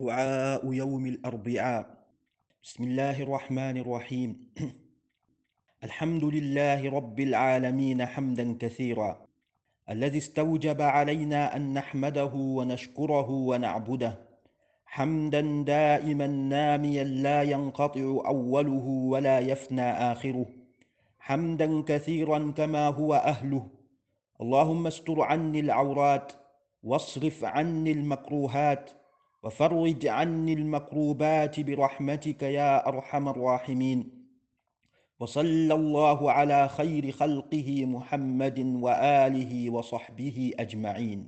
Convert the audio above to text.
دعاء يوم الأربعاء. بسم الله الرحمن الرحيم. الحمد لله رب العالمين حمدا كثيرا. الذي استوجب علينا أن نحمده ونشكره ونعبده. حمدا دائما ناميا لا ينقطع أوله ولا يفنى آخره. حمدا كثيرا كما هو أهله. اللهم استر عني العورات واصرف عني المكروهات. وفرج عني المكروبات برحمتك يا أرحم الراحمين. وصلى الله على خير خلقه محمد وآله وصحبه أجمعين.